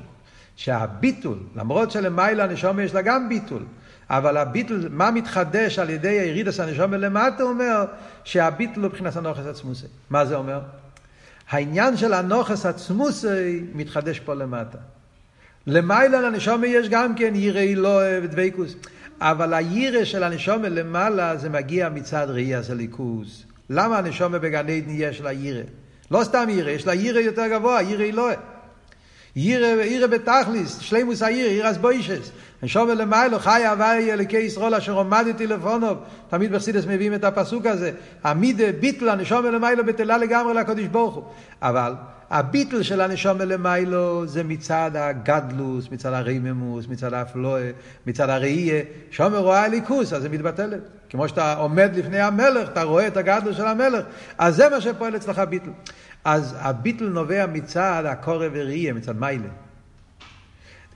שהביטול, למרות שלמעלה הנשום יש לה גם ביטול, אבל הביטול, מה מתחדש על ידי הירידס הנשום למטה, אומר שהביטול הוא מבחינת הנוחס עצמוסי. מה זה אומר? העניין של הנוחס עצמוסי מתחדש פה למטה. למעלה לנשומה יש גם כן ירא אלוה ודבקוס. אבל הירא של הנשומה למעלה זה מגיע מצד ראי הסליקוס. למה הנשומה בגן עדן יש לה ירא? לא סתם ירא, יש לה ירא יותר גבוה, ירא אלוה. ירא, ירא בתכליס, שלימוס הירא, ירא אסבוישס. נשומה למיילו, חי הווי אלוקי ישראל אשר עומדתי לפונוב. תמיד בחסידס מביאים את הפסוק הזה. עמידה ביטלה, נשומה למיילו בטלה לגמרי לקדוש ברוך הוא. אבל הביטל של הנשום למיילו זה מצד הגדלוס, מצד הריממוס, מצד האפלואה, מצד הראייה. שומר רואה הליכוס, אז זה מתבטלת. כמו שאתה עומד לפני המלך, אתה רואה את הגדלוס של המלך, אז זה מה שפועל אצלך ביטל. אז הביטל נובע מצד הקורא וראייה, מצד מיילה.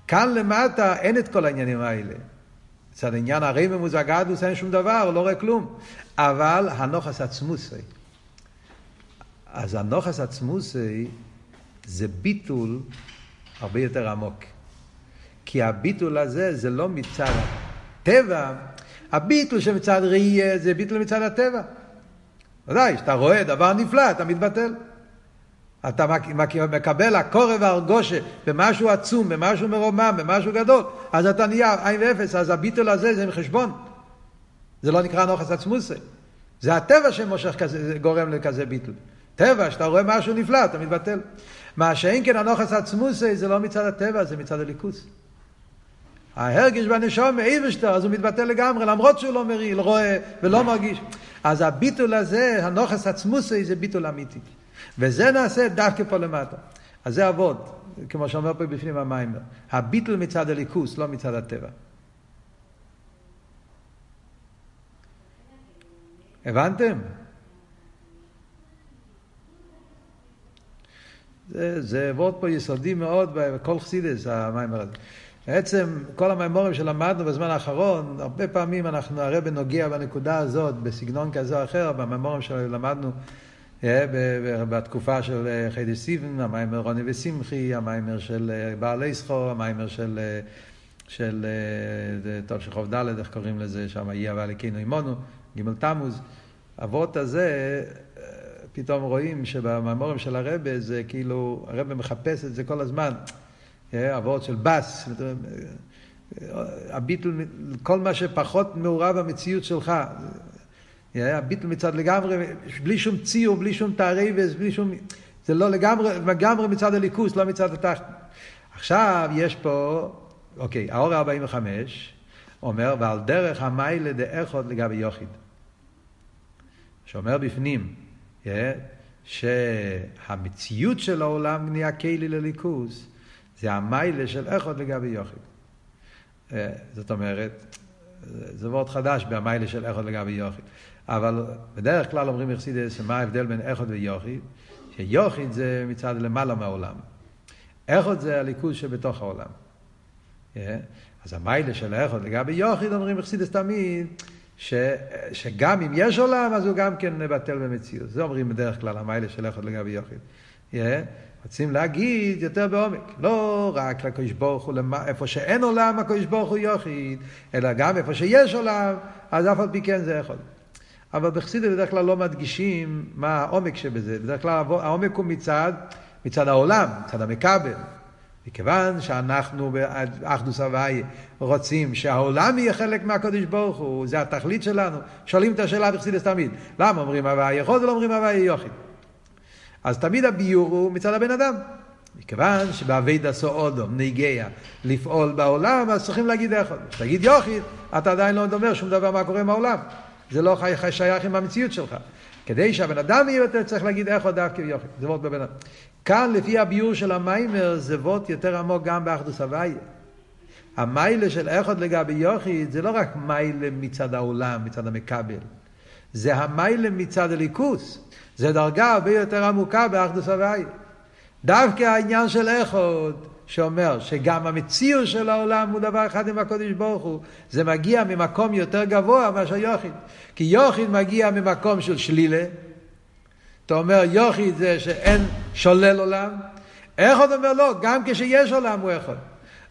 כאן למטה אין את כל העניינים האלה. מצד עניין הריממוס והגדלוס אין שום דבר, לא רואה כלום. אבל הנוחס עצמוסי. אז הנוחס עצמוסי זה ביטול הרבה יותר עמוק. כי הביטול הזה זה לא מצד הטבע, הביטול שמצד ראייה זה ביטול מצד הטבע. ודאי, כשאתה רואה דבר נפלא, אתה מתבטל. אתה מקבל הקורא והרגושה במשהו עצום, במשהו מרומם, במשהו גדול, אז אתה נהיה עין ואפס, אז הביטול הזה זה חשבון. זה לא נקרא נוחס עצמוסי. זה הטבע שמושך כזה, גורם לכזה ביטול. טבע, שאתה רואה משהו נפלא, אתה מתבטל. מה שאין כן הנוחס עצמוסי זה לא מצד הטבע, זה מצד הליכוס. ההרגש בנשום אייבשטר, אז הוא מתבטל לגמרי, למרות שהוא לא מרעיל, רואה ולא מרגיש. אז הביטול הזה, הנוחס עצמוסי, זה ביטול אמיתי. וזה נעשה דווקא פה למטה. אז זה אבות, כמו שאומר פה בפנים המיימר. הביטול מצד הליכוס, לא מצד הטבע. הבנתם? זה, זה וורד פה יסודי מאוד בכל חסידס, המיימר הזה. בעצם כל המימורים שלמדנו בזמן האחרון, הרבה פעמים אנחנו הרי בנוגע בנקודה הזאת, בסגנון כזה או אחר, במימורים שלמדנו אה, בתקופה של אה, חידש סיבן, המיימר רוני ושמחי, המיימר של אה, בעלי סחור, המיימר של, של טוב שחוב ד', איך קוראים לזה, שם יהיה ואלוקינו עמנו, ג' תמוז. אבות הזה, פתאום רואים שבמאמורים של הרבה זה כאילו, הרבה מחפש את זה כל הזמן. אבות אה, של בס, הביטל, כל מה שפחות מעורב במציאות שלך. אה, הביטל מצד לגמרי, בלי שום ציור, בלי שום תערבס, בלי שום... זה לא לגמרי, לגמרי מצד הליכוס, לא מצד התחת. עכשיו יש פה, אוקיי, האור 45 אומר, ועל דרך המיילה דאחוד לגבי יוחיד. שאומר בפנים, שהמציאות של העולם נהיה כלי לליכוז, זה המיילה של איכות לגבי יוחיד. אה, זאת אומרת, זה וורט חדש במיילה של איכות לגבי יוחיד. אבל בדרך כלל אומרים יחסידס, מה ההבדל בין איכות ויוחיד? שיוחיד זה מצד למעלה מהעולם. איכות זה הליכוז שבתוך העולם. אז המיילה של איכות לגבי יוחיד, אומרים יחסידס תמיד, ש, שגם אם יש עולם, אז הוא גם כן מבטל במציאות. זה אומרים בדרך כלל המיילה של אחד לגבי יוחיד. Yeah. רוצים להגיד יותר בעומק, לא רק לקדוש ברוך הוא, איפה שאין עולם הקדוש ברוך הוא יוחיד, אלא גם איפה שיש עולם, אז אף על פי כן זה יכול. אבל בחסידות בדרך כלל לא מדגישים מה העומק שבזה, בדרך כלל העומק הוא מצד, מצד העולם, מצד המכבל. מכיוון שאנחנו באחדוס הוואי רוצים שהעולם יהיה חלק מהקודש ברוך הוא, זה התכלית שלנו. שואלים את השאלה בחסידס תמיד, למה אומרים הוואי יכול ולא אומרים הוואי יוחיד? אז תמיד הביור הוא מצד הבן אדם. מכיוון שבאבייד עשו אודום, נגיע, לפעול בעולם, אז צריכים להגיד איך. תגיד יוחיד, אתה עדיין לא אומר שום דבר מה קורה עם העולם. זה לא שייך עם המציאות שלך. כדי שהבן אדם יהיה יותר, צריך להגיד איך דווקא יוחיד. זה וורט בבן אדם. כאן, לפי הביור של המיימר, זה וורט יותר עמוק גם באחדוס הוויה. המיילה של איכות לגבי יוחיד זה לא רק מיילה מצד העולם, מצד המכבל. זה המיילה מצד הליכוס. זה דרגה הרבה יותר עמוקה באחדוס הוויה. דווקא העניין של איכות, שאומר שגם המציאות של העולם הוא דבר אחד עם הקודש ברוך הוא, זה מגיע ממקום יותר גבוה מאשר יוחיד. כי יוחיד מגיע ממקום של שלילה, אתה אומר יוחיד זה שאין שולל עולם, איכות אומר לא, גם כשיש עולם הוא איכות.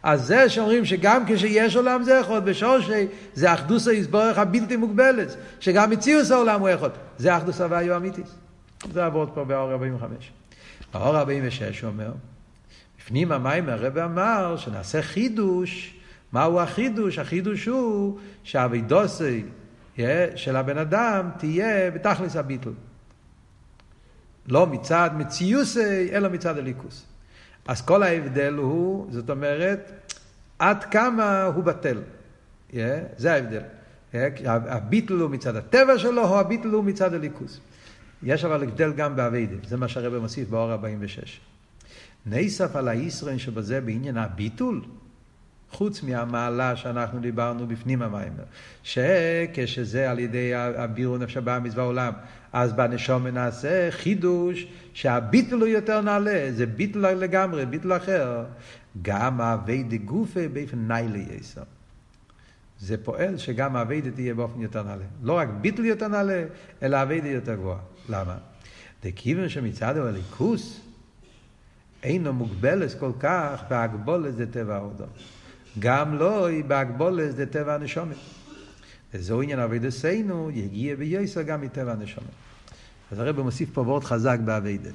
אז זה שאומרים שגם כשיש עולם זה איכות, בשורשי זה אחדוס היסבורך הבלתי מוגבלת, שגם מציאות העולם הוא איכות. זה אחדוס הוויו אמיתיס. זה עבוד פה באור 45. באור 46 הוא אומר, בפנים המים הרב אמר שנעשה חידוש, מהו החידוש? החידוש הוא שהאבידוסי של הבן אדם תהיה בתכלס הביטל. לא מצד מציוסי, אלא מצד הליכוס. אז כל ההבדל הוא, זאת אומרת, עד כמה הוא בטל. Yeah, זה ההבדל. Yeah, הביטל הוא מצד הטבע שלו, או הביטל הוא מצד הליכוס. יש אבל הבדל גם באביידה, זה מה שהרבא מוסיף באור 46. נסף על הישרן שבזה בעניין הביטול, חוץ מהמעלה שאנחנו דיברנו בפנים המיימר, שכשזה על ידי הבירו נפש הבא מצווה עולם, אז בנשום נעשה חידוש שהביטול הוא יותר נעלה, זה ביטול לגמרי, ביטול אחר. גם האבי דגופה באופן ניילי יסר. זה פועל שגם האביידה תהיה באופן יותר נעלה. לא רק ביטל יותר נעלה, אלא האביידה יותר גבוהה. למה? דכיוון שמצד הליכוס אינו מוגבלת כל כך בהגבולת זה טבע האודום. גם לא היא בהגבולת זה טבע הנשומת. וזהו עניין אבידסנו, יגיע וייסר גם מטבע הנשומת. אז הרב מוסיף פה וורט חזק באביידה.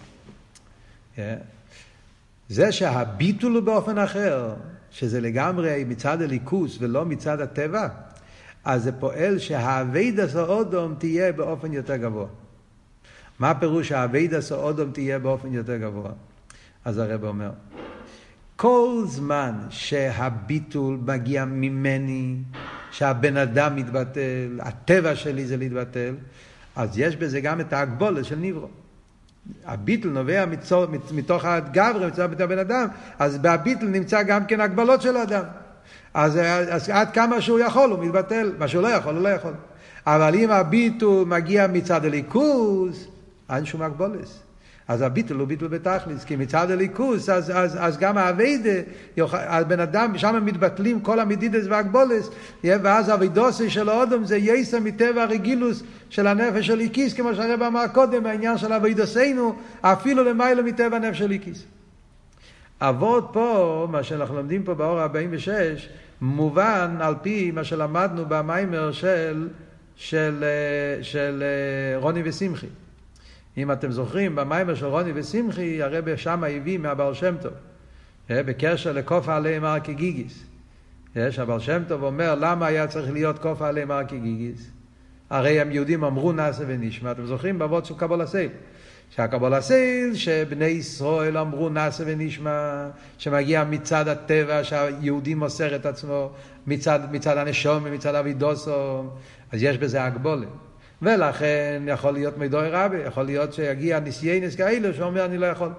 זה שהביטול הוא באופן אחר, שזה לגמרי מצד אלוקות ולא מצד הטבע, אז זה פועל שהעבודת האדם תהיה באופן יותר גבוה. מה הפירוש שהעבודת האדם תהיה באופן יותר גבוה? אז הרבי אומר, כל זמן שהביטול מגיע ממני, שהבן אדם מתבטל, הטבע שלי זה להתבטל, אז יש בזה גם את ההגבלות של נברא. הביטל נובע מצור, מתוך הגברה, מצור הבן אדם, אז בהביטל נמצא גם כן הגבלות של האדם. אז, אז עד כמה שהוא יכול הוא מתבטל, מה שהוא לא יכול הוא לא יכול. אבל אם הביטול מגיע מצד הליכוז, אין שום הגבולת. אז הביטל הוא ביטל בתכלס, כי מצד הליכוס, אז, אז, אז גם האביידה, הבן אדם, שם מתבטלים כל המדידס והגבולס, ואז האבידוסי של האודום זה יסר מטבע הרגילוס של הנפש של איקיס, כמו שהרב אמר קודם, העניין של אבידוסינו, אפילו למעלה מטבע הנפש של איקיס. אבות פה, מה שאנחנו לומדים פה באור 46, מובן על פי מה שלמדנו במיימר של, של, של, של רוני ושמחי. אם אתם זוכרים, במיימר של רוני ושמחי, הרב שם הביא מהבר שם טוב, אה, בקשר לקוף עליהם הר כגיגיס. יש, הבעל שם טוב אומר, למה היה צריך להיות כוף עליהם הר כגיגיס? הרי הם יהודים אמרו נעשה ונשמע. אתם זוכרים באבות של קבול הסייל? שהקבול הסייל, שבני ישראל אמרו נעשה ונשמע, שמגיע מצד הטבע, שהיהודי מוסר את עצמו, מצד, מצד הנשום ומצד אבידוסו, אז יש בזה הגבולת. ולכן יכול להיות מדוי רבי, יכול להיות שיגיע ניסיינס כאלה שאומר אני לא יכול.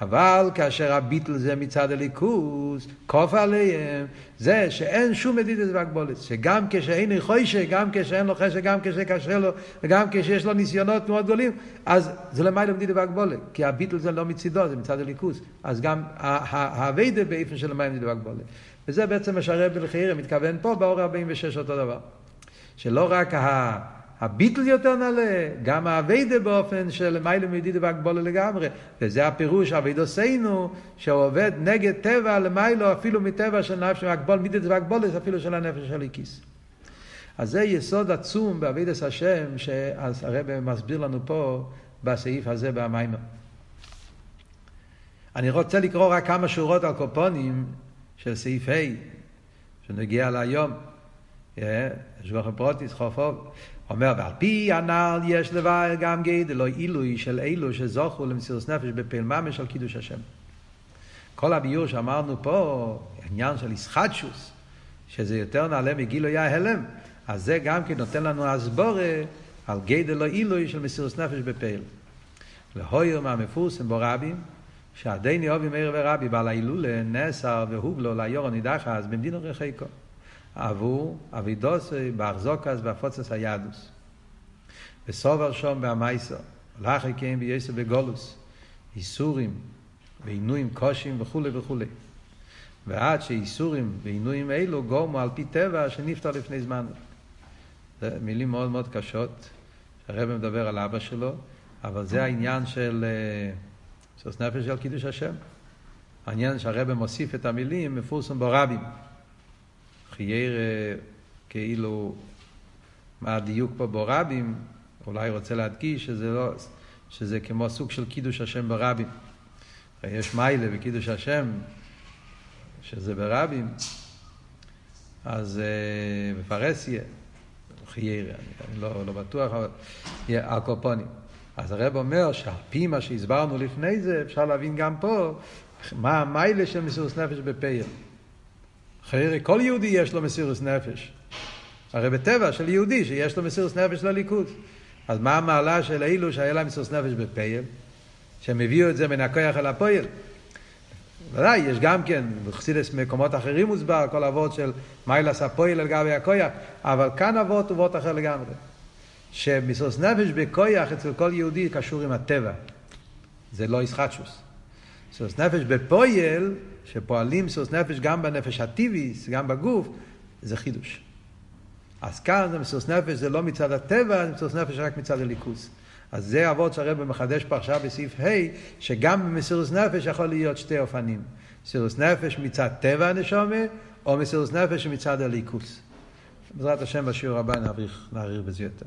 אבל כאשר הביטל זה מצד הליכוז, כוף עליהם, זה שאין שום מדידת והגבולת. שגם כשאין חוישה, גם כשאין לו חשק, גם כשקשה לו, וגם כשיש לו ניסיונות מאוד גדולים, אז זה למעלה מדידת והגבולת. כי הביטל זה לא מצידו, זה מצד הליכוז. אז גם האביידה באיפן של למעלה מדידת והגבולת. וזה בעצם מה שהרב מתכוון פה, באור 46 אותו דבר. שלא רק ה... הביטל יותר נעלה, גם האביידה באופן של מיילא מדידה והגבולה לגמרי. וזה הפירוש, אביידוסינו, שהוא עובד נגד טבע למיילו, אפילו מטבע של נפש, הגבול מדידה והגבולה, אפילו של הנפש של הכיס. אז זה יסוד עצום באביידס השם, שהרבא מסביר לנו פה בסעיף הזה במיימר. אני רוצה לקרוא רק כמה שורות על קופונים של סעיף ה', שנגיע להיום. יש לכם פרוטיס, חופוב. אומר, ועל פי הנ"ל יש לבאר גם גדל, לא עילוי של אלו שזוכו למסירות נפש בפעיל ממש על קידוש השם. כל הביור שאמרנו פה, עניין של ישחטשוס, שזה יותר נעלה מגילוי ההלם, אז זה גם כן נותן לנו הסבורה על גדל לא עילוי של מסירות נפש בפעיל. והויר מהמפורסם בו רבים, שעדיני אובי מאיר ורבי בעל ההילולה נסר והובלו ליורו נידחה אז במדינו רחיקו. עבור אבידוסי באחזוקס והפוצס היהדוס. וסובר שום בהמייסר, לאחי קיים בייסר בגולוס, איסורים ועינויים קושים וכולי וכולי. ועד שאיסורים ועינויים אלו גורמו על פי טבע שנפטר לפני זמן. זה מילים מאוד מאוד קשות, שהרבא מדבר על אבא שלו, אבל זה העניין של סוס נפש של קידוש השם. העניין שהרבא מוסיף את המילים מפורסם ברבים. חייר כאילו מה הדיוק פה ברבים, אולי רוצה להדגיש שזה, לא, שזה כמו סוג של קידוש השם ברבים. יש מיילה בקידוש השם, שזה ברבים, אז בפרסיה, חייר, אני, אני לא, לא בטוח, אבל הקופונים. אז הרב אומר שעל פי מה שהסברנו לפני זה, אפשר להבין גם פה מה המיילה של מסירות נפש בפייל. אחרי כל יהודי יש לו מסירות נפש. הרי בטבע של יהודי שיש לו מסירות נפש לליכוד. אז מה המעלה של אילו שהיה להם מסירות נפש בפייל? שהם הביאו את זה מן הכוח אל הפועל. ודאי, יש גם כן, בחסידס מקומות אחרים מוסבר, כל אבות של מיילס הפועל על גבי הכוח, אבל כאן אבות הוא אבות אחר לגמרי. שמסוס נפש בכויח אצל כל יהודי קשור עם הטבע. זה לא ישחטשוס. מסוס נפש בפועל, שפועלים מסוס נפש גם בנפש הטיביס, גם בגוף, זה חידוש. אז כאן זה מסוס נפש, זה לא מצד הטבע, זה מסוס נפש רק מצד הליכוס. אז זה אבות שהרבא מחדש פה עכשיו בסעיף ה', שגם במסירוס נפש יכול להיות שתי אופנים. מסירוס נפש מצד טבע הנשומה, או מסירוס נפש מצד הליכוס. בעזרת השם בשיעור הבא נעריך, נעריך בזה יותר.